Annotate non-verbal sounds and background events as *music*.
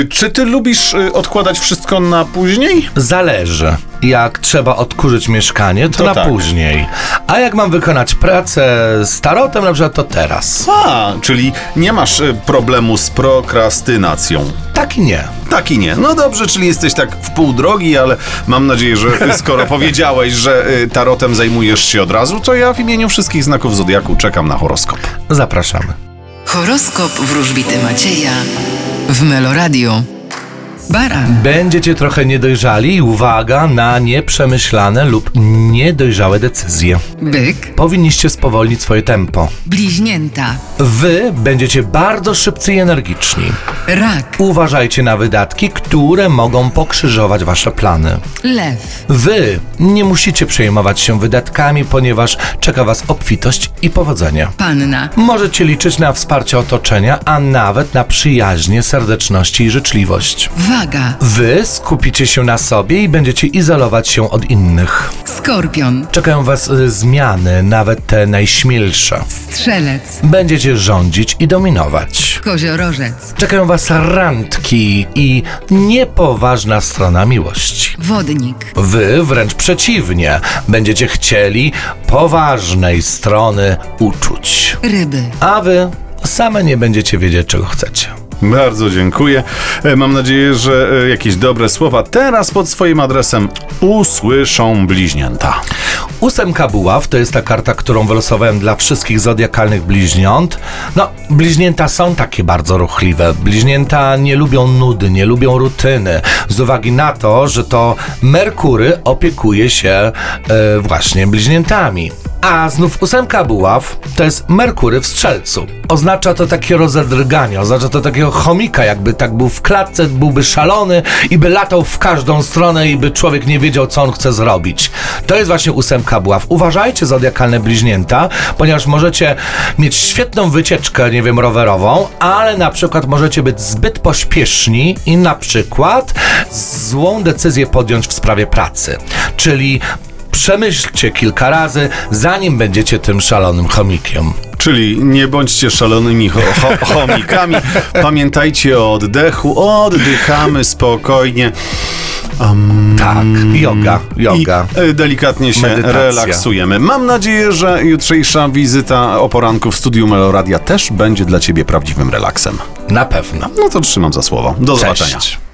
Y, czy ty lubisz y, odkładać wszystko na później? Zależy. Jak trzeba odkurzyć mieszkanie, to, To na tak. później. A jak mam wykonać pracę z tarotem, na przykład, to teraz. A, czyli nie masz y, problemu z prokrastynacją. Tak i nie. Tak i nie. No dobrze, czyli jesteś tak w pół drogi, ale mam nadzieję, że skoro *laughs* powiedziałeś, że y, tarotem zajmujesz się od razu, to ja w imieniu wszystkich znaków Zodiaku czekam na horoskop. Zapraszamy. Horoskop wróżbity Macieja w Meloradio. Baran, Będziecie trochę niedojrzali i uwaga na nieprzemyślane lub niedojrzałe decyzje. byk, Powinniście spowolnić swoje tempo. bliźnięta, Wy będziecie bardzo szybcy i energiczni. rak, Uważajcie na wydatki, które mogą pokrzyżować wasze plany. lew, Wy nie musicie przejmować się wydatkami, ponieważ czeka was obfitość i powodzenie. panna, Możecie liczyć na wsparcie otoczenia, a nawet na przyjaźnie, serdeczności i życzliwość. Waga, Wy skupicie się na sobie i będziecie izolować się od innych. skorpion, Czekają was y, zmiany, nawet te najśmielsze. strzelec, Będziecie rządzić i dominować. koziorożec, Czekają was randki i niepoważna strona miłości. wodnik, Wy wręcz przeciwnie, będziecie chcieli poważnej strony uczuć. ryby, A wy same nie będziecie wiedzieć, czego chcecie. Bardzo dziękuję. E, Mam nadzieję, że e, jakieś dobre słowa teraz pod swoim adresem usłyszą bliźnięta. Ósemka buław to jest ta karta, którą wylosowałem dla wszystkich zodiakalnych bliźniąt. No, bliźnięta są takie bardzo ruchliwe. Bliźnięta nie lubią nudy, nie lubią rutyny. Z uwagi na to, że to Merkury opiekuje się e, właśnie bliźniętami. A znów ósemka buław to jest Merkury w strzelcu. Oznacza to takie rozedrganie, oznacza to takiego chomika, jakby tak był w klatce, byłby szalony i by latał w każdą stronę i by człowiek nie wiedział, co on chce zrobić. To jest właśnie ósemka buław. Uważajcie, zodiakalne bliźnięta, ponieważ możecie mieć świetną wycieczkę, nie wiem, rowerową, ale na przykład możecie być zbyt pośpieszni i na przykład złą decyzję podjąć w sprawie pracy. Czyli przemyślcie kilka razy, zanim będziecie tym szalonym chomikiem. Czyli nie bądźcie szalonymi cho cho *laughs* chomikami. Pamiętajcie o oddechu. Oddychamy spokojnie. Tak, yoga, yoga. I e, delikatnie się Medytacja. relaksujemy. Mam nadzieję, że jutrzejsza wizyta o poranku w studiu Meloradia też będzie dla Ciebie prawdziwym relaksem. Na pewno. No to trzymam za słowo. Do Cześć. zobaczenia.